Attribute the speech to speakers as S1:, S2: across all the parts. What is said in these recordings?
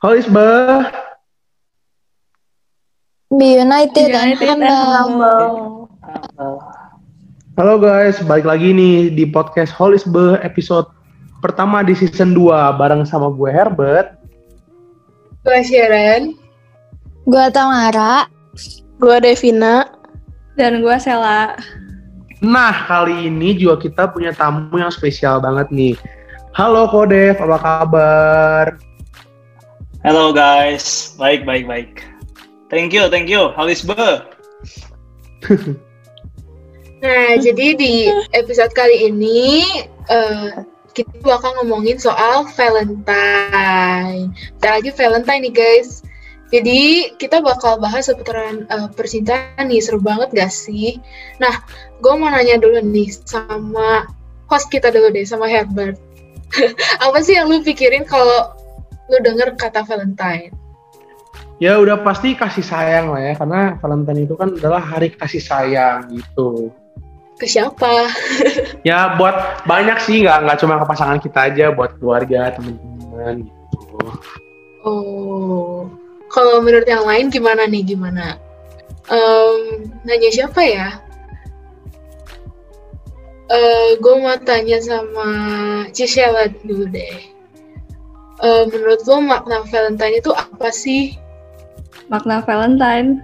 S1: Halo Isba.
S2: Be United,
S3: United
S2: and
S3: and
S2: humble.
S1: Halo guys, balik lagi nih di podcast Holisbe episode pertama di season 2 bareng sama gue Herbert.
S4: Gue Sharon.
S2: Gua Tamara.
S4: Gue Devina.
S3: Dan gue Sela.
S1: Nah, kali ini juga kita punya tamu yang spesial banget nih. Halo Kodev, apa kabar?
S5: Halo guys, baik baik baik. Thank you, thank you. Halisbe.
S4: Nah, jadi di episode kali ini eh, kita bakal ngomongin soal Valentine. Bentar lagi Valentine nih guys. Jadi kita bakal bahas seputaran eh, percintaan nih, seru banget gak sih? Nah, gue mau nanya dulu nih sama host kita dulu deh, sama Herbert. Apa sih yang lu pikirin kalau lu denger kata Valentine?
S1: Ya udah pasti kasih sayang lah ya, karena Valentine itu kan adalah hari kasih sayang gitu.
S4: Ke siapa?
S1: Ya buat banyak sih, nggak nggak cuma ke pasangan kita aja, buat keluarga, teman-teman gitu.
S4: Oh, kalau menurut yang lain gimana nih? Gimana? Em, nanya siapa ya? Eh, gue mau tanya sama Cisela dulu deh. Eh, menurut lo makna Valentine itu apa sih?
S3: Makna Valentine.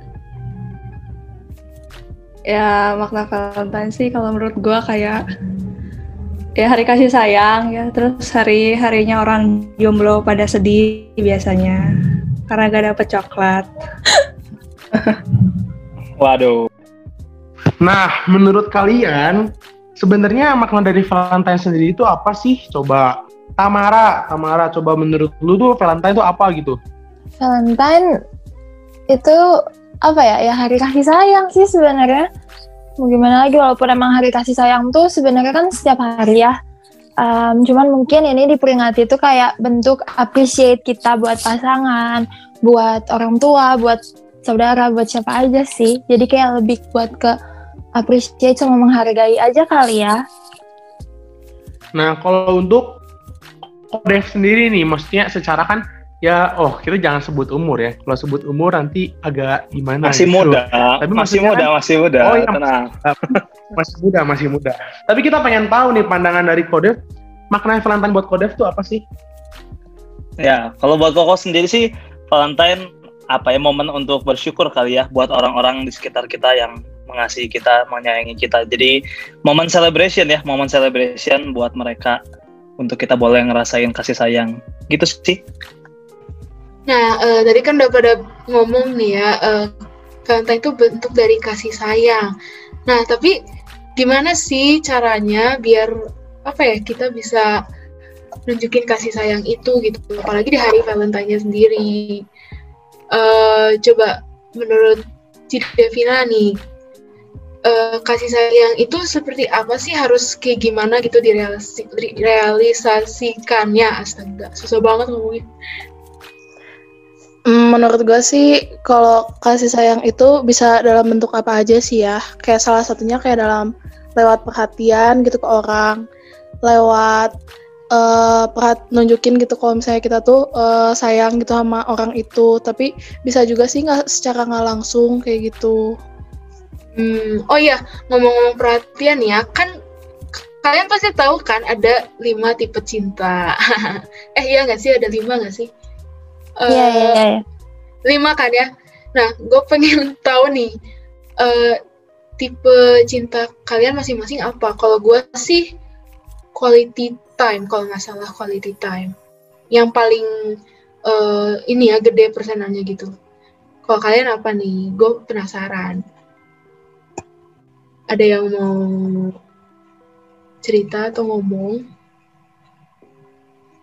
S3: Ya, makna Valentine sih kalau menurut gue kayak ya hari kasih sayang ya. Terus hari harinya orang jomblo pada sedih biasanya karena gak dapet coklat.
S5: Waduh.
S1: Nah, menurut kalian sebenarnya makna dari Valentine sendiri itu apa sih? Coba Tamara, Tamara, coba menurut lu tuh Valentine itu apa gitu?
S2: Valentine itu apa ya? Ya hari kasih sayang sih sebenarnya. Mau gimana lagi walaupun emang hari kasih sayang tuh sebenarnya kan setiap hari ya. Em, cuman mungkin ini diperingati tuh kayak bentuk appreciate kita buat pasangan, buat orang tua, buat saudara, buat siapa aja sih. Jadi kayak lebih buat ke appreciate sama menghargai aja kali ya.
S1: Nah, kalau untuk Kodev sendiri nih, maksudnya secara kan ya, oh kita jangan sebut umur ya. Kalau sebut umur nanti agak gimana?
S5: Masih
S1: gitu.
S5: muda.
S1: Tapi
S5: masih muda,
S1: kan-
S5: masih muda.
S1: Oh, iya.
S5: Tenang.
S1: Masih muda, masih muda. Tapi kita pengen tahu nih pandangan dari Kodev, makna Valentine buat Kodev tuh apa sih?
S5: Ya, kalau buat koko sendiri sih Valentine apa ya momen untuk bersyukur kali ya buat orang-orang di sekitar kita yang mengasihi kita, menyayangi kita. Jadi momen celebration ya, momen celebration buat mereka untuk kita boleh ngerasain kasih sayang. Gitu sih.
S4: Nah, eh, tadi kan udah pada ngomong nih ya, eh, Valentine itu bentuk dari kasih sayang. Nah, tapi gimana sih caranya biar apa ya kita bisa nunjukin kasih sayang itu gitu, apalagi di hari Valentine-nya sendiri. Eh, coba menurut Cik Devina nih, eh, kasih sayang itu seperti apa sih harus kayak gimana gitu direalisasikannya? Astaga, susah banget ngomongin.
S6: Hmm, Menurut gue sih kalau kasih sayang itu bisa dalam bentuk apa aja sih ya. Kayak salah satunya kayak dalam lewat perhatian gitu ke orang, lewat eh perhat nunjukin gitu kalau misalnya kita tuh eh, sayang gitu sama orang itu. Tapi bisa juga sih nggak secara nggak langsung kayak gitu.
S4: Hmm, oh iya, ngomong-ngomong perhatian ya, kan kalian pasti tahu kan ada lima tipe cinta. eh iya nggak sih, ada lima nggak sih?
S2: Iya, iya,
S4: Eh,
S2: iya. iya.
S4: Lima kan ya? Nah, gue pengen tahu nih, eh tipe cinta kalian masing-masing apa? Kalau gue sih quality time, kalau nggak salah quality time. Yang paling eh ini ya, gede persenannya gitu. Kalau kalian apa nih? Gue penasaran. Ada yang mau cerita atau ngomong?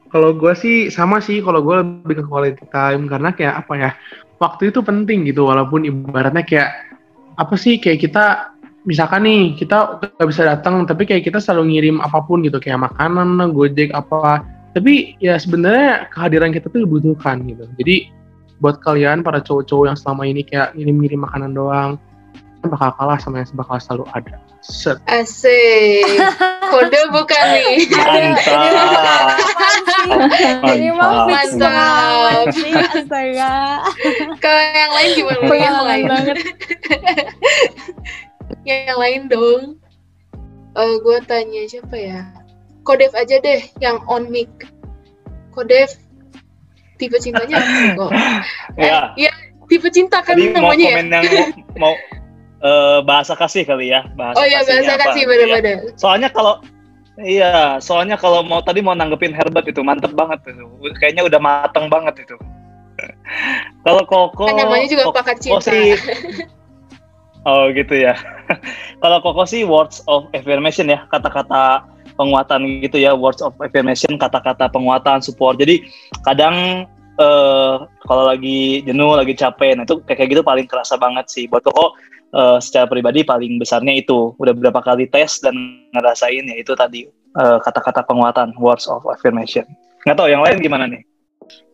S1: Kalau gue sih sama sih, kalau gue lebih ke quality time karena kayak apa ya, waktu itu penting gitu walaupun ibaratnya kayak apa sih kayak kita misalkan nih kita nggak bisa datang tapi kayak kita selalu ngirim apa pun gitu kayak makanan, gojek apa. Tapi ya sebenarnya kehadiran kita tuh dibutuhkan gitu. Jadi buat kalian para cowok-cowok yang selama ini kayak ngirim-ngirim makanan doang, bakal kalah sama yang bakal selalu ada. Set.
S4: Asik. Kode bukan nih.
S5: Mantap.
S2: Ini mah fix
S4: Mantap.
S2: astaga.
S4: Kalau yang lain gimana? Yang lain.
S2: banget.
S4: yang lain dong. Eh gue tanya siapa ya? Kodev aja deh, yang on mic. Kodev, tipe cintanya apa kok?
S5: Ya,
S4: Iya, tipe cinta kan
S5: tadi mau
S4: namanya ya?
S5: komen yang mau, mau eh, bahasa kasih kali ya, bahasa
S4: Oh iya, bahasa
S5: apa
S4: kasih
S5: gitu ya.
S4: bener-bener.
S5: Soalnya kalau Iya, soalnya kalau mau tadi mau nanggepin Herbert itu mantep banget itu. Kayaknya udah mateng banget itu. kalau Koko
S4: Kan namanya juga
S5: Koko
S4: pakat cinta.
S5: sih Oh gitu ya. kalau Koko sih words of affirmation ya, kata-kata penguatan gitu ya, words of affirmation, kata-kata penguatan, support. Jadi kadang eh kalau lagi jenuh, lagi capek, nah itu kayak kayak gitu paling kerasa banget sih. Buat Koko eh, secara pribadi paling besarnya itu udah berapa kali tes dan ngerasain ya itu tadi eh, kata-kata penguatan, words of affirmation. Nggak tahu yang lain gimana nih?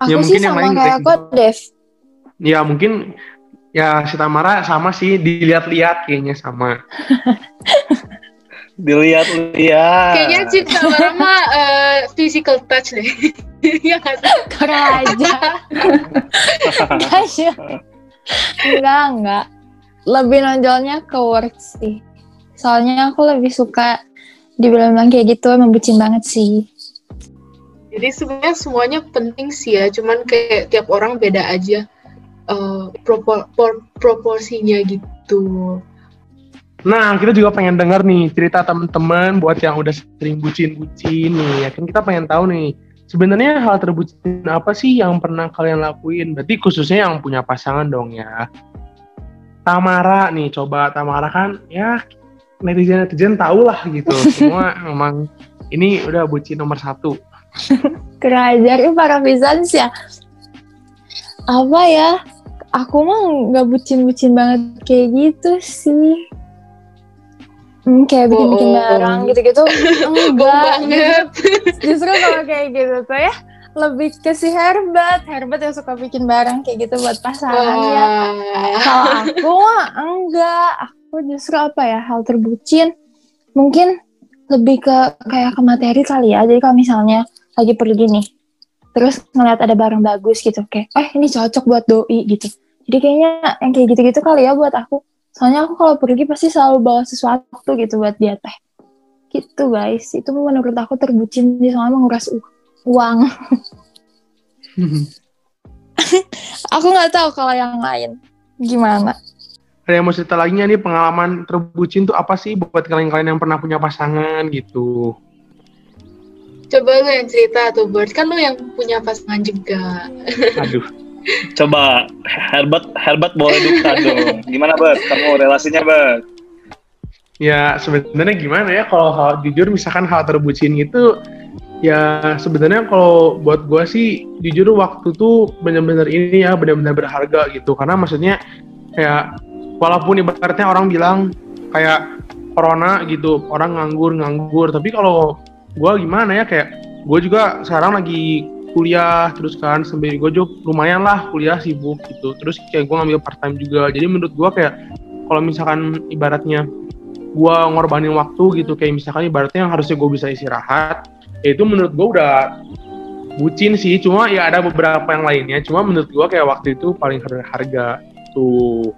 S2: Aku
S1: Ya,
S2: sih
S1: mungkin yang
S2: sama
S1: lain
S2: kayak
S1: kayak
S2: kok, Dev.
S1: Ya mungkin ya si Tamara sama sih dilihat-lihat kayaknya sama.
S5: Dilihat-lihat.
S4: Kayaknya cinta lama eh, physical touch deh. Iya nggak sih?
S2: Kurang aja. Enggak ya. Enggak, enggak. Lebih nonjolnya ke words sih. Soalnya aku lebih suka dibilang kayak gitu, emang bucin banget sih.
S4: Jadi sebenarnya semuanya penting sih ya, cuman kayak tiap orang beda aja eh, propor- por- proporsinya gitu.
S1: Nah, kita juga pengen denger nih cerita teman-teman buat yang udah sering bucin-bucin nih. Ya kan kita pengen tahu nih, sebenarnya hal terbucin apa sih yang pernah kalian lakuin? Berarti khususnya yang punya pasangan dong ya. Tamara nih, coba Tamara kan ya netizen-netizen tahu lah gitu. Semua memang ini udah bucin nomor satu.
S2: Kerajar ini para Bizans ya. Apa ya? Aku mah nggak bucin-bucin banget kayak gitu sih. Hmm, kayak bikin-bikin barang gitu-gitu. Enggak.
S4: banget.
S2: Justru kalau kayak gitu tuh ya lebih ke si Herbert. Herbert yang suka bikin barang kayak gitu buat pasangannya.
S4: Wah.
S2: Kalau aku mah enggak. Aku justru apa ya hal terbucin. Mungkin lebih ke kayak ke materi kali ya. Jadi kalau misalnya lagi pergi nih, terus ngeliat ada barang bagus gitu, kayak eh ini cocok buat doi gitu. Jadi kayaknya yang kayak gitu-gitu kali ya buat aku. Soalnya aku kalau pergi pasti selalu bawa sesuatu gitu buat dia teh. Gitu guys, itu menurut aku terbucin sih soalnya menguras u- uang. Aku nggak tahu kalau yang lain gimana.
S1: Ada yang mau cerita lagi nih pengalaman terbucin tuh apa sih buat kalian-kalian yang pernah punya pasangan gitu?
S4: Coba lu yang cerita tuh, Bert. Kan lu yang punya pasangan juga.
S1: Aduh.
S5: Coba Herbert Herbert boleh duka dong. Gimana Bert? Kamu relasinya Bert?
S1: Ya sebenarnya gimana ya kalau hal jujur misalkan hal terbucin itu ya sebenarnya kalau buat gua sih jujur waktu tuh benar-benar ini ya benar-benar berharga gitu. Karena maksudnya kayak walaupun ibaratnya orang bilang kayak corona gitu orang nganggur nganggur. Tapi kalau gua gimana ya kayak gue juga sekarang lagi kuliah terus kan sambil gue juga lumayan lah kuliah sibuk gitu. Terus kayak gue ngambil part time juga. Jadi menurut gua kayak kalau misalkan ibaratnya gua ngorbanin waktu gitu kayak misalkan ibaratnya yang harusnya gue bisa istirahat itu menurut gua udah bucin sih. Cuma ya ada beberapa yang lainnya. Cuma menurut gua kayak waktu itu paling berharga tuh.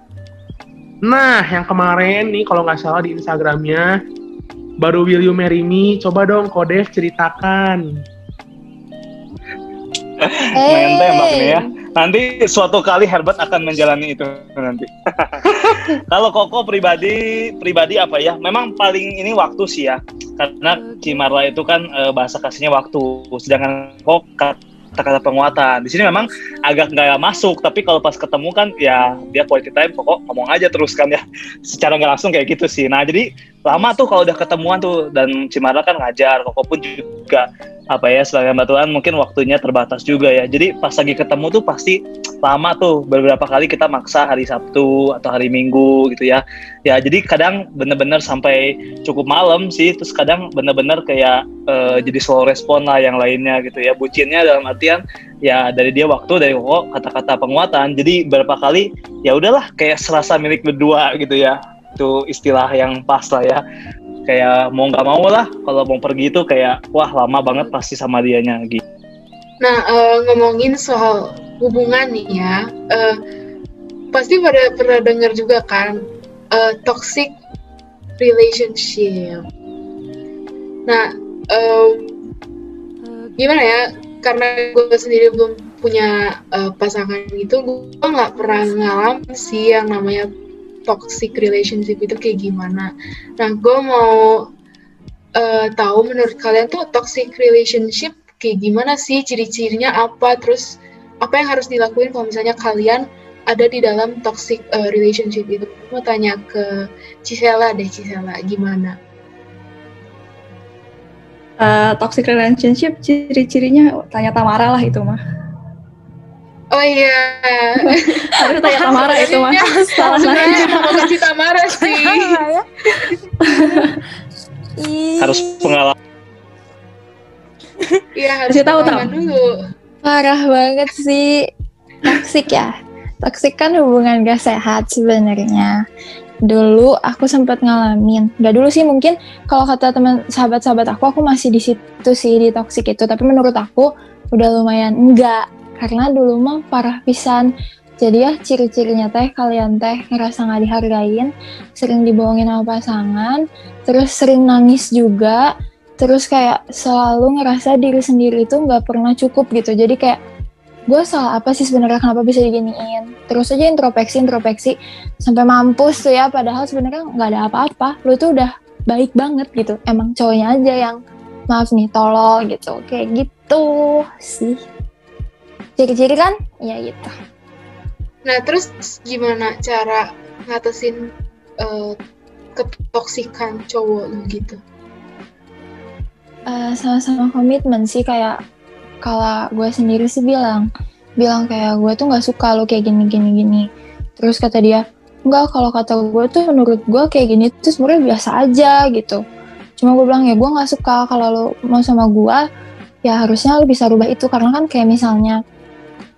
S1: Nah yang kemarin nih kalau nggak salah di instagramnya baru Will You Marry Me coba dong Kodev ceritakan
S5: Main tembak nih ya. Nanti suatu kali Herbert akan menjalani itu nanti. Kalau Koko pribadi pribadi apa ya? Memang paling ini waktu sih ya. Karena Cimarla itu kan eh, bahasa kasihnya waktu. Sedangkan Koko kata-kata penguatan. Di sini memang agak nggak masuk, tapi kalau pas ketemu kan ya dia quality time Koko ngomong aja terus kan ya. Secara nggak langsung kayak gitu sih. Nah, jadi lama tuh kalau udah ketemuan tuh dan Cimarla kan ngajar, Koko pun juga apa ya sebagai batuan mungkin waktunya terbatas juga ya. Jadi pas lagi ketemu tuh pasti lama tuh beberapa kali kita maksa hari Sabtu atau hari Minggu gitu ya. Ya jadi kadang bener-bener sampai cukup malam sih. Terus kadang bener-bener kayak eh, jadi slow respon lah yang lainnya gitu ya. Bucinnya dalam artian ya dari dia waktu dari kok kata-kata penguatan. Jadi beberapa kali ya udahlah kayak serasa milik berdua gitu ya. Itu istilah yang pas lah ya kayak mau nggak mau lah kalau mau pergi itu kayak wah lama banget pasti sama dianya gitu.
S4: Nah, uh, ngomongin soal hubungan nih ya, uh, pasti pada pernah dengar juga kan uh, toxic relationship. Nah, um, gimana ya? Karena gue sendiri belum punya uh, pasangan gitu, gue nggak pernah ngalamin sih yang namanya toxic relationship itu kayak gimana. Nah, gue mau uh, tahu menurut kalian tuh toxic relationship kayak gimana sih? Ciri-cirinya apa? Terus apa yang harus dilakuin kalau misalnya kalian ada di dalam toxic uh, relationship itu? Mau tanya ke Cisela deh Cisela gimana?
S3: Uh, toxic relationship ciri-cirinya tanya Tamara lah itu mah
S4: oh iya
S3: harus tanya Tamara itu mah
S4: salah nanya mau Tamara sih
S5: harus pengalaman
S4: Iya harus tahu tahu dulu.
S2: Parah banget sih. Toxic ya. Toxic kan hubungan gak sehat sebenarnya. Dulu aku sempat ngalamin. Gak dulu sih mungkin kalau kata teman sahabat-sahabat aku aku masih di situ sih di toxic itu. Tapi menurut aku udah lumayan enggak karena dulu mah parah pisan. Jadi ya ciri-cirinya teh kalian teh ngerasa nggak dihargain, sering dibohongin sama pasangan, terus sering nangis juga, terus kayak selalu ngerasa diri sendiri itu nggak pernah cukup gitu. Jadi kayak gue salah apa sih sebenarnya? Kenapa bisa diginiin? Terus aja introspeksi introspeksi sampai mampus tuh ya. Padahal sebenarnya nggak ada apa-apa. Lu tuh udah baik banget gitu. Emang cowoknya aja yang maaf nih tolol gitu. Kayak gitu sih ciri-ciri kan? Ya gitu.
S4: Nah terus gimana cara ngatasin uh, ketoksikan cowok lu gitu?
S2: Uh, sama-sama komitmen sih kayak kalau gue sendiri sih bilang bilang kayak gue tuh nggak suka lo kayak gini gini gini. Terus kata dia enggak kalau kata gue tuh menurut gue kayak gini tuh sebenarnya biasa aja gitu. Cuma gue bilang ya gue nggak suka kalau lo mau sama gue ya harusnya lo bisa rubah itu. Karena kan kayak misalnya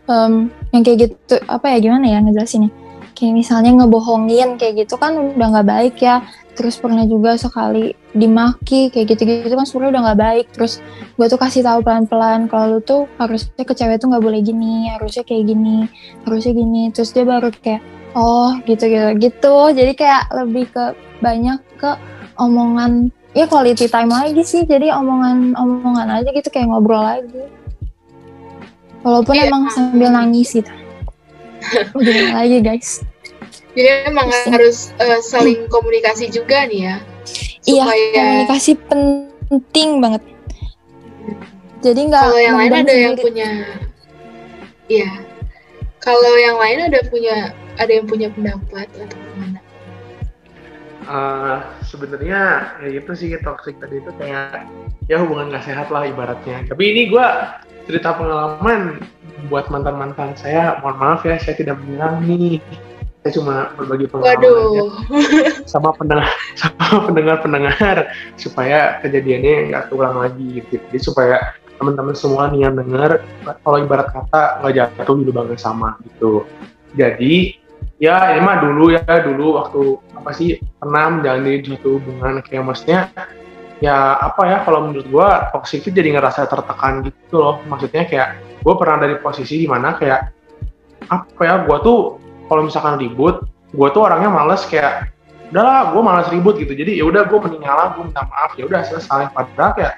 S2: um, yang kayak gitu apa ya gimana ya ngejelasinnya? Kayak misalnya ngebohongin kayak gitu kan udah nggak baik ya. Terus pernah juga sekali dimaki kayak gitu-gitu kan sebenarnya udah nggak baik. Terus gue tuh kasih tahu pelan-pelan kalau lu tuh harusnya ke cewek tuh nggak boleh gini harusnya kayak gini harusnya gini. Terus dia baru kayak oh gitu gitu gitu. Jadi kayak lebih ke banyak ke omongan ya quality time lagi sih. Jadi omongan omongan aja gitu kayak ngobrol lagi walaupun yeah. emang sambil nangis gitu udah lagi guys
S4: jadi emang harus uh, saling komunikasi juga nih ya.
S2: Iya, supaya... Iya, komunikasi penting banget. Jadi nggak.
S4: Kalau yang lain ada sendiri. yang punya, iya. Kalau yang lain ada punya, ada yang punya pendapat atau gimana?
S1: Uh, sebenarnya ya itu sih toxic tadi itu kayak ya hubungan gak sehat lah ibaratnya. Tapi ini gue cerita pengalaman buat mantan mantan saya. Mohon maaf ya, saya tidak menyerang nih saya cuma berbagi pengalaman
S4: Waduh.
S1: sama pendengar sama pendengar-pendengar supaya kejadiannya nggak terulang lagi gitu. Jadi supaya teman-teman semua nih yang dengar kalau ibarat kata nggak jatuh di lubang yang sama gitu. Jadi ya ini mah dulu ya dulu waktu apa sih pernah menjalani suatu hubungan kayak maksudnya ya apa ya kalau menurut gua toxic itu jadi ngerasa tertekan gitu loh. Maksudnya kayak gue pernah dari posisi di mana kayak apa ya gue tuh kalau misalkan ribut gue tuh orangnya males kayak udahlah gue malas ribut gitu. Jadi ya udah gue mending ngalah gue minta maaf. Ya udah selesai. Padahal kayak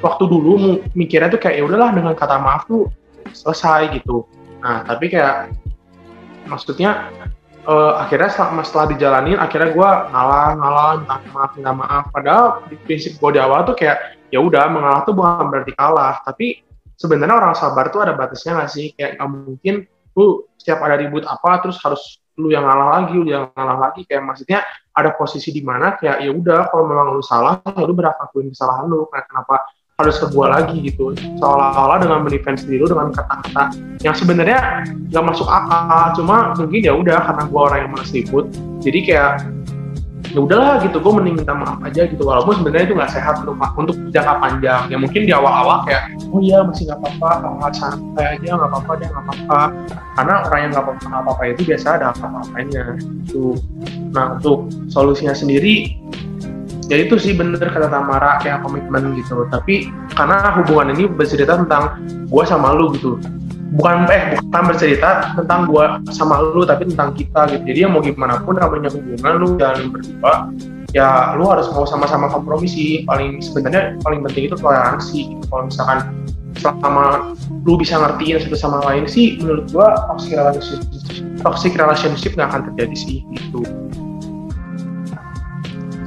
S1: waktu dulu mikirnya tuh kayak ya udahlah dengan kata maaf tuh selesai gitu. Nah tapi kayak maksudnya uh, akhirnya setelah, setelah dijalanin akhirnya gue ngalah ngalah minta maaf minta maaf. Padahal di prinsip gue di awal tuh kayak ya udah mengalah tuh bukan berarti kalah. Tapi sebenarnya orang sabar tuh ada batasnya nggak sih? Kayak nggak mungkin lu setiap ada ribut apa terus harus lu yang ngalah lagi, lu yang ngalah lagi. Kayak maksudnya ada posisi di mana kayak ya udah kalau memang lu salah, ya lu berakuin kesalahan lu. Kayak kenapa harus ke gua lagi gitu. Seolah-olah dengan mendefense diri lu dengan kata-kata yang sebenarnya nggak masuk akal. Cuma mungkin ya udah karena gua orang yang malas ribut jadi kayak ya udahlah gitu. Gue mending minta maaf aja gitu. Walaupun sebenarnya itu nggak sehat untuk untuk jangka panjang. Ya mungkin di awal-awal kayak oh iya masih nggak apa-apa kalau santai aja nggak apa-apa dia nggak apa-apa. Karena orang yang nggak apa-apa itu biasa ada apa-apanya itu nah untuk solusinya sendiri ya itu sih bener kata Tamara kayak komitmen gitu. Tapi karena hubungan ini bercerita tentang gue sama lu gitu. Bukan eh bukan bercerita tentang gue sama lu tapi tentang kita gitu. Jadi ya mau gimana pun namanya hubungan lu jalan berdua ya lu harus mau sama-sama kompromi sih paling sebenarnya paling penting itu toleransi gitu. kalau misalkan selama lu bisa ngertiin satu sama lain sih menurut gua toxic relationship toxic relationship nggak akan terjadi sih gitu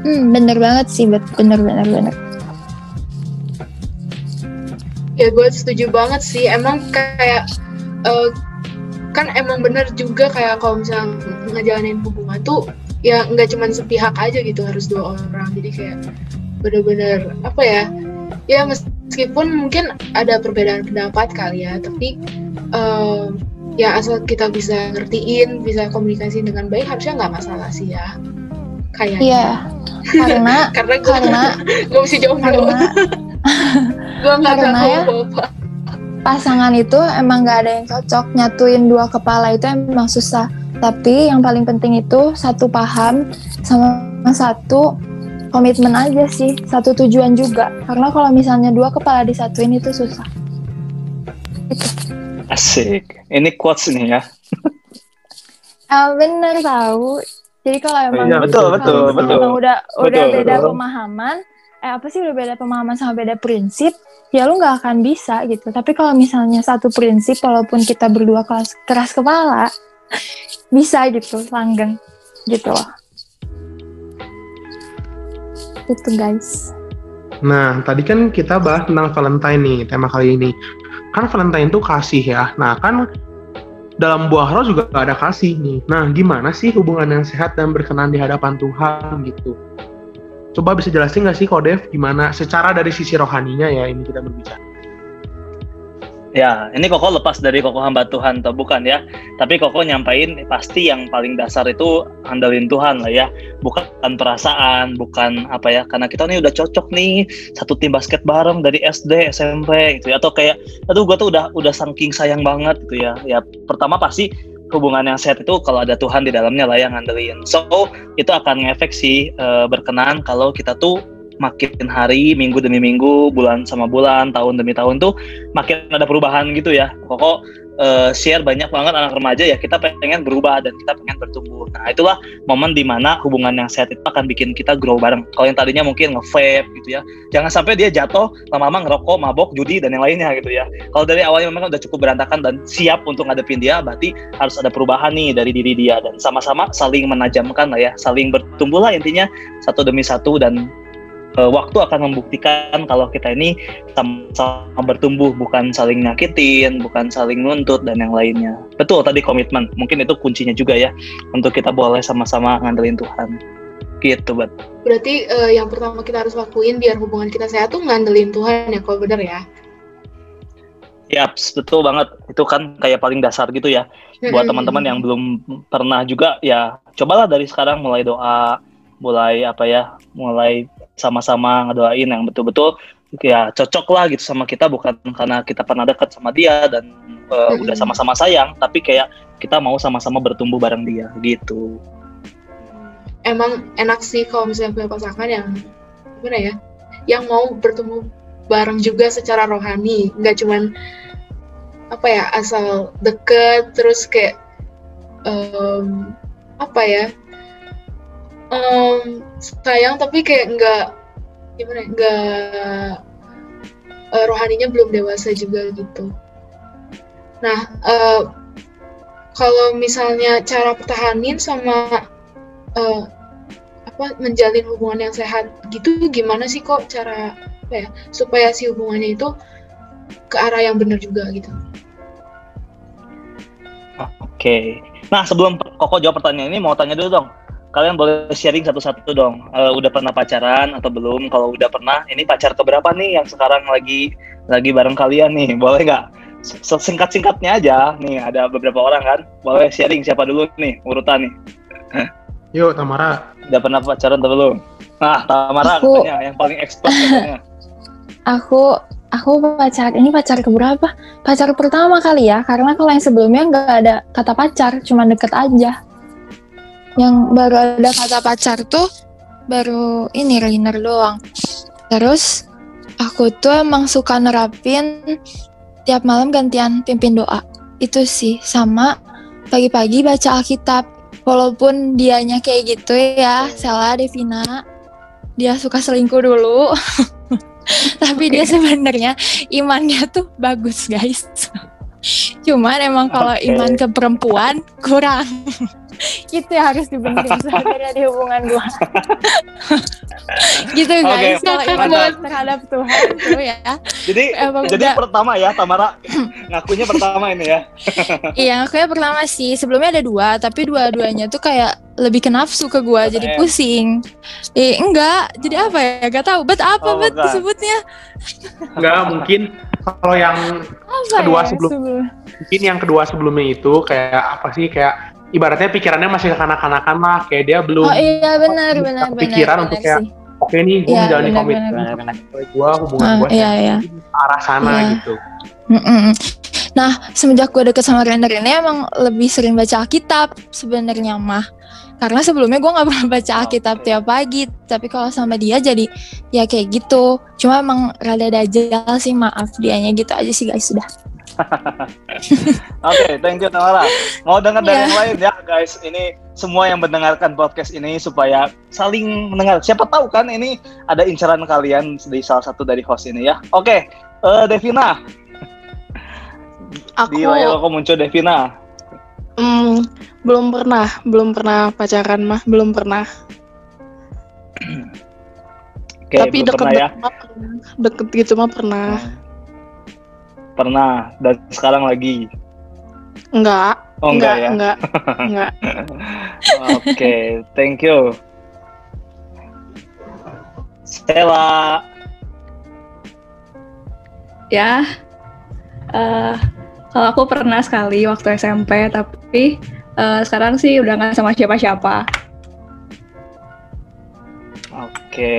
S2: Hmm, bener banget sih, bener bener bener.
S4: ya gue setuju banget sih. Emang kayak eh, kan emang bener juga kayak kalau misalnya ngejalanin hubungan tuh ya nggak cuma sepihak aja gitu harus dua orang. Jadi kayak bener-bener apa ya ya meskipun mungkin ada perbedaan pendapat kali ya tapi eh, ya asal kita bisa ngertiin bisa komunikasi dengan baik harusnya nggak masalah sih ya kayaknya.
S2: Iya, karena
S4: karena gue
S2: karena
S4: gue mesti jomblo.
S2: karena
S4: gue nggak
S2: karena
S4: tahu
S2: ya-
S4: apa
S2: pasangan itu emang gak ada yang cocok. Nyatuin dua kepala itu emang susah. Tapi yang paling penting itu satu paham sama satu komitmen aja sih. Satu tujuan juga. Karena kalau misalnya dua kepala disatuin itu susah.
S5: Asik. Ini quotes nih ya.
S2: ah bener tahu jadi kalau emang
S1: Iya,
S5: betul,
S2: kalau
S5: betul, betul.
S2: emang udah udah
S5: Betul,
S2: beda
S5: betul.
S2: pemahaman eh apa sih udah beda pemahaman sama beda prinsip ya lu nggak akan bisa gitu tapi kalau misalnya satu prinsip walaupun kita berdua keras, keras kepala bisa gitu langgeng gitu loh itu guys
S1: Nah, tadi kan kita bahas tentang Valentine nih, tema kali ini. Kan Valentine itu kasih ya. Nah, kan dalam buah roh juga ada kasih nih. Nah, gimana sih hubungan yang sehat dan berkenan di hadapan Tuhan gitu? Coba bisa jelasin nggak sih Kodev gimana secara dari sisi rohaninya ya ini kita berbicara.
S5: Ya, ini Koko lepas dari Koko hamba Tuhan atau bukan ya. Tapi Koko nyampain pasti yang paling dasar itu andalin Tuhan lah ya. Bukan perasaan, bukan apa ya. Karena kita nih udah cocok nih satu tim basket bareng dari SD, SMP gitu ya. Atau kayak aduh gua tuh udah udah saking sayang banget gitu ya. Ya pertama pasti hubungan yang sehat itu kalau ada Tuhan di dalamnya lah yang ngandelin. So, itu akan ngefek sih eh, berkenan kalau kita tuh makin hari, minggu demi minggu, bulan sama bulan, tahun demi tahun tuh makin ada perubahan gitu ya. Koko eh, share banyak banget anak remaja ya kita pengen berubah dan kita pengen bertumbuh. Nah itulah momen di mana hubungan yang sehat itu akan bikin kita grow bareng. Kalau yang tadinya mungkin nge-vape gitu ya, jangan sampai dia jatuh lama-lama ngerokok, mabok, judi dan yang lainnya gitu ya. Kalau dari awalnya memang udah cukup berantakan dan siap untuk ngadepin dia, berarti harus ada perubahan nih dari diri dia dan sama-sama saling menajamkan lah ya, saling bertumbuh lah intinya satu demi satu dan eh, waktu akan membuktikan kalau kita ini sama-sama bertumbuh bukan saling nyakitin bukan saling nuntut dan yang lainnya betul tadi komitmen mungkin itu kuncinya juga ya untuk kita boleh sama-sama ngandelin Tuhan gitu bet
S4: Berarti eh, yang pertama kita harus lakuin biar hubungan kita sehat tuh ngandelin Tuhan ya kalau bener ya.
S5: Yaps, betul banget. Itu kan kayak paling dasar gitu ya. Buat teman-teman yang belum pernah juga ya cobalah dari sekarang mulai doa, mulai apa ya, mulai sama-sama ngedoain yang betul-betul ya cocok lah gitu sama kita bukan karena kita pernah dekat sama dia dan uh,
S4: Mm-mm.
S5: udah sama-sama sayang, tapi kayak kita mau sama-sama bertumbuh bareng dia gitu.
S4: Emang enak sih kalau misalnya punya pasangan yang gimana ya, yang mau bertemu bareng juga secara rohani, nggak cuman apa ya asal deket terus kayak em, apa ya em, sayang tapi kayak nggak gimana ya, nggak eh, rohaninya belum dewasa juga gitu. Nah eh, kalau misalnya cara pertahanin sama eh, apa menjalin hubungan yang sehat gitu gimana sih kok cara apa ya supaya si hubungannya itu ke arah yang benar juga gitu.
S5: Oke. Nah, sebelum Koko jawab pertanyaan ini, mau tanya dulu dong. Kalian boleh sharing satu-satu dong. Eh, udah pernah pacaran atau belum? Kalau udah pernah, ini pacar keberapa nih yang sekarang lagi lagi bareng kalian nih? Boleh nggak? Se- Singkat-singkatnya aja. Nih, ada beberapa orang kan. Boleh sharing siapa dulu nih urutan nih.
S1: Yuk Tamara,
S5: Udah pernah pacaran atau belum? Nah, Tamara
S2: Aku-
S5: katanya yang paling expert katanya.
S2: aku aku pacar ini pacar keberapa pacar pertama kali ya karena kalau yang sebelumnya nggak ada kata pacar cuma deket aja yang baru ada kata pacar tuh baru ini liner doang. Terus aku tuh emang suka nerapin tiap malam gantian pimpin doa. Itu sih sama pagi-pagi baca Alkitab. Walaupun dianya kayak gitu ya, Sela Devina, dia suka selingkuh dulu. Tapi dia sebenarnya imannya tuh bagus, guys. Cuman emang kalau
S5: Oke.
S2: iman ke perempuan kurang. itu yang harus dibenerin sebenarnya di hubungan gua. gitu guys,
S5: Oke,
S2: kalau iman terhadap Tuhan tuh ya.
S5: Jadi
S2: Emang
S5: jadi
S2: udah-
S5: pertama ya Tamara ngakunya pertama ini ya.
S2: Iya, aku yang pertama sih. Sebelumnya ada dua, tapi dua-duanya tuh kayak lebih ke nafsu ke gua, jadi pusing. Eh, enggak. Jadi apa ya? Gak tahu. Bet apa
S5: Oh,
S2: bet disebutnya?
S1: Enggak mungkin kalau yang
S2: Apa
S1: Kedua
S2: ya?
S1: sebelum-
S2: sebelum-
S1: mungkin yang kedua sebelumnya itu kayak apa sih kayak ibaratnya pikirannya masih kekanak-kanakan lah kayak dia belum
S2: Oh iya benar benar benar.
S1: kepikiran
S2: benar
S1: untuk kayak
S2: sih.
S1: oke nih gue
S2: Iya,
S1: menjalani
S2: benar,
S1: komitmen
S2: benar,
S5: benar.
S1: gue hubungan
S2: Ah,
S1: gue
S2: iya, iya.
S1: arah sana
S2: Iya.
S1: gitu
S2: Mm-mm. Nah, semenjak gue deket sama Render ini emang lebih sering baca Alkitab sebenarnya mah. Karena sebelumnya gue nggak pernah baca Alkitab
S5: Oke.
S2: tiap pagi, tapi kalau sama dia jadi ya kayak gitu. Cuma emang rada dajal sih, maaf dianya gitu aja sih guys sudah.
S5: Oke, thank you Tamara. Mau dengar dari
S2: Iya.
S5: yang lain ya guys. Ini semua yang mendengarkan podcast ini supaya saling mendengar. Siapa tahu kan ini ada incaran kalian di salah satu dari host ini ya. Oke, eh, Devina.
S6: Aku
S5: Di layar aku muncul Devina.
S6: mm, belum pernah, belum pernah pacaran mah, belum pernah.
S5: Oke,
S6: Tapi
S5: belum
S6: deket
S5: pernah ya.
S6: deket mah pernah. Deket gitu mah pernah.
S5: Pernah dan sekarang lagi.
S6: Enggak.
S5: Oh enggak, ya.
S6: enggak, enggak.
S5: Oke, thank you. Stella.
S3: Ya, eh kalau aku pernah sekali waktu SMP, tapi eh, sekarang sih udah nggak sama siapa-siapa.
S5: Oke.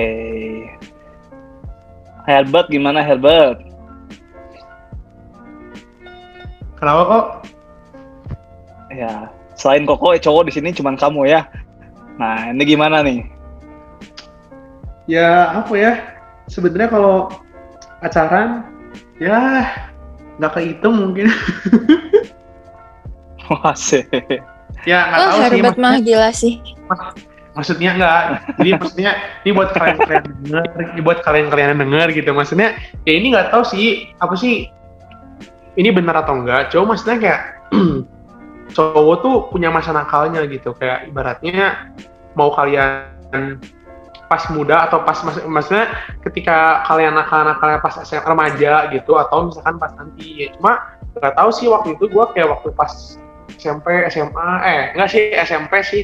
S5: Herbert gimana Herbert?
S1: kenapa kok
S5: Ya, selain Koko, eh, cowok di sini cuman kamu ya. Nah, ini gimana nih?
S1: ya apa ya sebenarnya kalau pacaran ya nggak kehitung mungkin.
S5: Wah, sih.
S1: ya nggak
S2: Oh,
S1: tahu sih maksudnya,
S2: mah gila sih.
S1: maksudnya nggak. Jadi maksudnya ini buat kalian kalian denger ini buat kalian kalian denger gitu. Maksudnya ya ini nggak tahu sih apa sih ini benar atau enggak cowok maksudnya kayak cowok tuh punya masa nakalnya gitu. Kayak ibaratnya mau kalian pas muda atau pas mas- maksudnya ketika kalian nakal-nakalnya pas SM, remaja gitu atau misalkan pas nanti ya cuma nggak tahu sih waktu itu gua kayak waktu pas SMP SMA eh enggak sih SMP sih.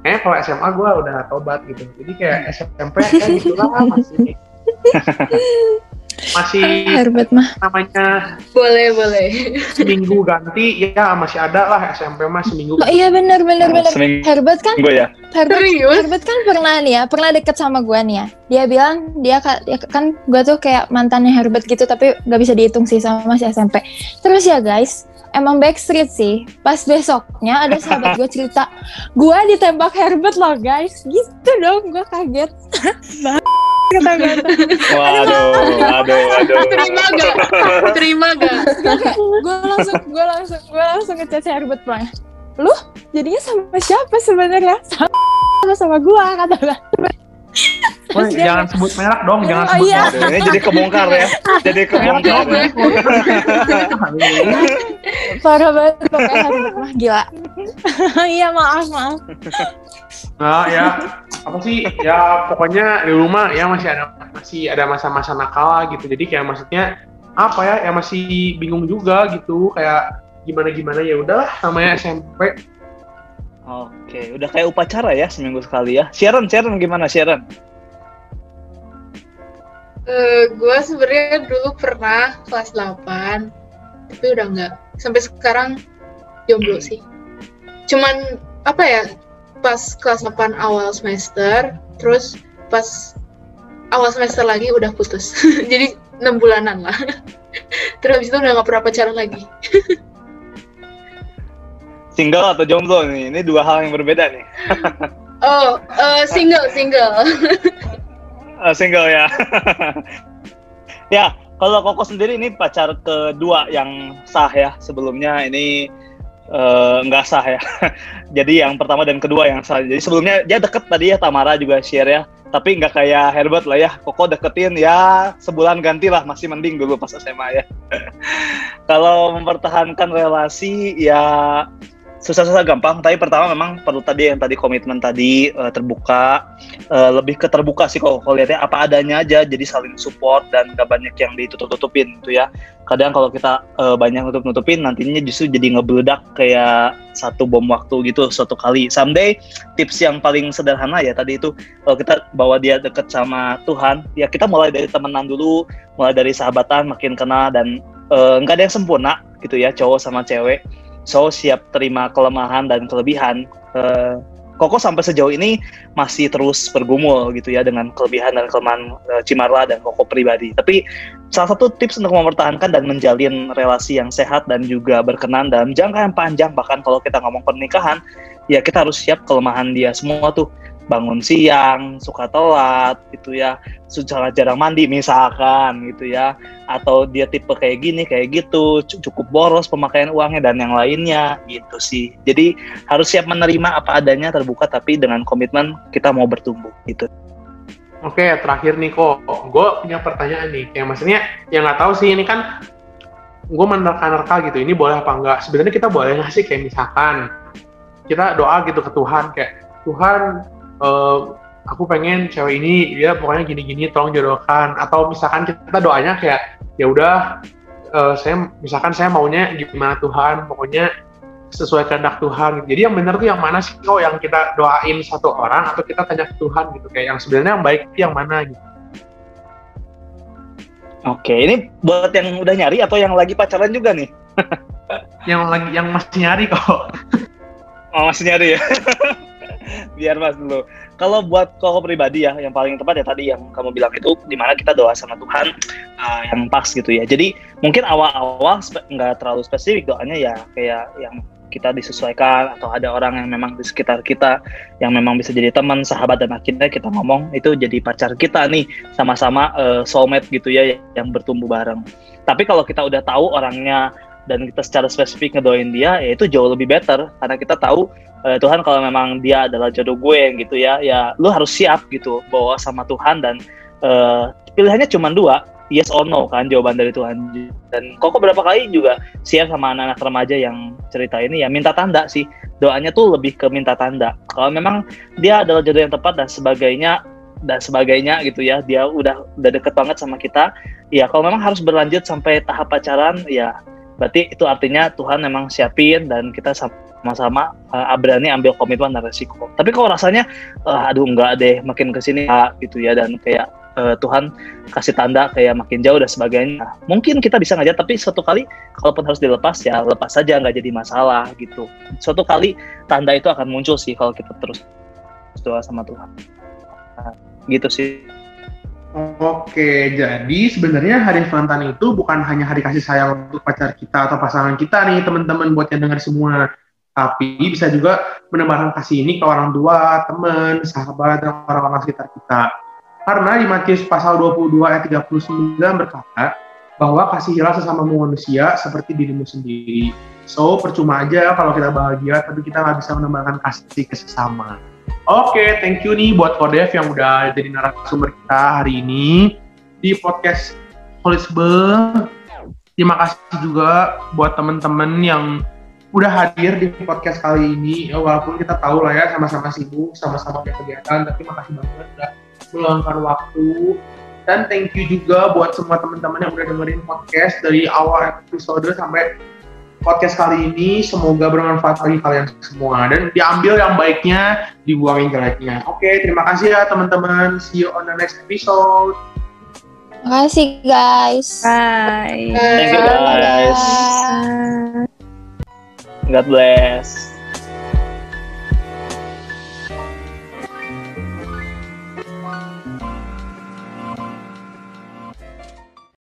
S1: Kayaknya kalau SMA gua udah tobat gitu. Jadi kayak SMP kayak gitu lah masih masih
S2: Herbert mah.
S1: namanya
S4: Boleh, boleh.
S1: seminggu ganti ya masih ada lah SMP mah seminggu
S2: Oh iya benar benar benar.
S5: Seminggu
S2: Herbert kan
S5: ya.
S2: Herbert
S4: Serius?
S2: Herbert kan pernah nih ya, pernah deket sama gue nih ya. Dia bilang dia dia kan gue tuh kayak mantannya Herbert gitu, tapi gak bisa dihitung sih sama masih SMP. Terus ya guys, emang backstreet sih. Pas besoknya ada sahabat gue cerita, gue ditembak Herbert loh guys. Gitu dong, gue kaget. Kata-kata.
S5: Waduh, waduh, waduh.
S4: Terima gak? Terima gak?
S2: gue langsung gue langsung gue langsung ngechat Herbert bang. Lu jadinya sama siapa sebenarnya? Sama sama gue kata gue.
S1: Woi,
S2: dia
S1: jangan sebut merek dong jangan
S2: Oh,
S1: sebut
S2: iya.
S1: merek
S5: ini jadi kebongkar ya. Jadi kebongkar. ya.
S2: Parah banget pokoknya mah gila. Iya maaf maaf.
S1: Nah ya apa sih ya pokoknya di rumah ya masih ada masih ada masa-masa nakal gitu jadi kayak maksudnya apa ya ya masih bingung juga gitu kayak gimana gimana ya udahlah namanya SMP
S5: Oke, udah kayak upacara ya seminggu sekali ya. Sharon, Sharon gimana Sharon?
S4: Eh, gue sebenarnya dulu pernah kelas 8, tapi udah nggak. Sampai sekarang jomblo sih. Cuman apa ya? Pas kelas 8 awal semester, terus pas awal semester lagi udah putus. Jadi enam bulanan lah. terus habis itu udah nggak pernah pacaran lagi.
S5: Single atau jomblo nih? Ini dua hal yang berbeda nih.
S4: Oh, uh, single, single.
S5: uh, single ya. ya, kalau Koko sendiri ini pacar kedua yang sah ya. Sebelumnya ini uh, nggak sah ya. Jadi yang pertama dan kedua yang sah. Jadi sebelumnya dia deket tadi ya Tamara juga share ya. Tapi nggak kayak Herbert lah ya. Koko deketin ya sebulan ganti lah. Masih mending dulu pas SMA ya. kalau mempertahankan relasi ya susah-susah gampang tapi pertama memang perlu tadi yang tadi komitmen tadi uh, terbuka. Uh, lebih ke terbuka sih kalau kalau lihatnya apa adanya aja jadi saling support dan gak banyak yang ditutup-tutupin gitu ya. Kadang kalau kita uh, banyak nutup-nutupin nantinya justru jadi ngebeledak kayak satu bom waktu gitu suatu kali. Someday tips yang paling sederhana ya tadi itu kalau kita bawa dia deket sama Tuhan ya kita mulai dari temenan dulu mulai dari sahabatan makin kenal dan nggak uh, ada yang sempurna gitu ya cowok sama cewek so siap terima kelemahan dan kelebihan uh, Koko sampai sejauh ini masih terus bergumul gitu ya dengan kelebihan dan kelemahan uh, Cimarla dan Koko pribadi. Tapi salah satu tips untuk mempertahankan dan menjalin relasi yang sehat dan juga berkenan dalam jangka yang panjang bahkan kalau kita ngomong pernikahan ya kita harus siap kelemahan dia semua tuh bangun siang, suka telat gitu ya, suka jarang mandi misalkan gitu ya, atau dia tipe kayak gini kayak gitu, cukup boros pemakaian uangnya dan yang lainnya gitu sih. Jadi harus siap menerima apa adanya terbuka tapi dengan komitmen kita mau bertumbuh gitu.
S1: Oke, terakhir nih kok, gue punya pertanyaan nih, kayak maksudnya yang nggak tahu sih ini kan gue menerka-nerka gitu, ini boleh apa enggak? Sebenarnya kita boleh nggak sih? Kayak misalkan kita doa gitu ke Tuhan kayak Tuhan uh, aku pengen cewek ini dia pokoknya gini-gini tolong jodohkan atau misalkan kita doanya kayak ya udah uh, saya misalkan saya maunya gimana Tuhan pokoknya sesuai kehendak Tuhan jadi yang benar tuh yang mana sih kok yang kita doain satu orang atau kita tanya ke Tuhan gitu kayak yang sebenarnya yang baik itu yang mana gitu
S5: Oke, ini buat yang udah nyari atau yang lagi pacaran juga nih?
S1: yang lagi yang masih nyari kok.
S5: oh, masih nyari ya. biar mas dulu. Kalau buat koko pribadi ya, yang paling tepat ya tadi yang kamu bilang itu di mana kita doa sama Tuhan uh, yang pas gitu ya. Jadi mungkin awal-awal nggak terlalu spesifik doanya ya kayak yang kita disesuaikan atau ada orang yang memang di sekitar kita yang memang bisa jadi teman, sahabat dan akhirnya kita ngomong itu jadi pacar kita nih sama-sama uh, soulmate gitu ya yang bertumbuh bareng. Tapi kalau kita udah tahu orangnya dan kita secara spesifik ngedoain dia ya itu jauh lebih better. Karena kita tahu uh, Tuhan kalau memang dia adalah jodoh gue gitu ya ya lu harus siap gitu bawa sama Tuhan dan uh, pilihannya cuma dua yes or no kan jawaban dari Tuhan. Dan kok beberapa kali juga siap sama anak-anak remaja yang cerita ini ya minta tanda sih. Doanya tuh lebih ke minta tanda. Kalau memang dia adalah jodoh yang tepat dan sebagainya dan sebagainya gitu ya dia udah udah deket banget sama kita ya kalau memang harus berlanjut sampai tahap pacaran ya berarti itu artinya Tuhan memang siapin dan kita sama-sama uh, berani ambil komitmen dan resiko. Tapi kalau rasanya, uh, aduh enggak deh, makin ke sini uh, gitu ya dan kayak uh, Tuhan kasih tanda kayak makin jauh dan sebagainya. Mungkin kita bisa ngajar, tapi suatu kali kalaupun harus dilepas ya lepas saja nggak jadi masalah gitu. Suatu kali tanda itu akan muncul sih kalau kita terus doa sama Tuhan. Nah, gitu sih.
S1: Oke, jadi sebenarnya hari Valentine itu bukan hanya hari kasih sayang untuk pacar kita atau pasangan kita nih, teman-teman buat yang dengar semua tapi bisa juga menebarkan kasih ini ke orang tua, teman, sahabat, dan orang-orang sekitar kita. Karena di Matius pasal 22 ayat 39 berkata bahwa kasihlah sesama manusia seperti dirimu sendiri. So, percuma aja kalau kita bahagia, tapi kita nggak bisa menebarkan kasih ke sesama. Oke, okay, thank you nih buat Kodev yang udah jadi narasumber kita hari ini di podcast Holisbe. Terima kasih juga buat teman-teman yang udah hadir di podcast kali ini. Ya, walaupun kita tahu lah ya sama-sama sibuk, sama-sama punya kegiatan, tapi makasih banget udah meluangkan waktu. Dan thank you juga buat semua teman-teman yang udah dengerin podcast dari awal episode sampai podcast kali ini. Semoga bermanfaat bagi kalian semua dan diambil yang baiknya, dibuang yang jeleknya. Oke, terima kasih ya teman-teman. See you on the next episode.
S2: Terima kasih guys.
S3: Bye.
S5: Thank you guys.
S2: Bye.
S5: God bless.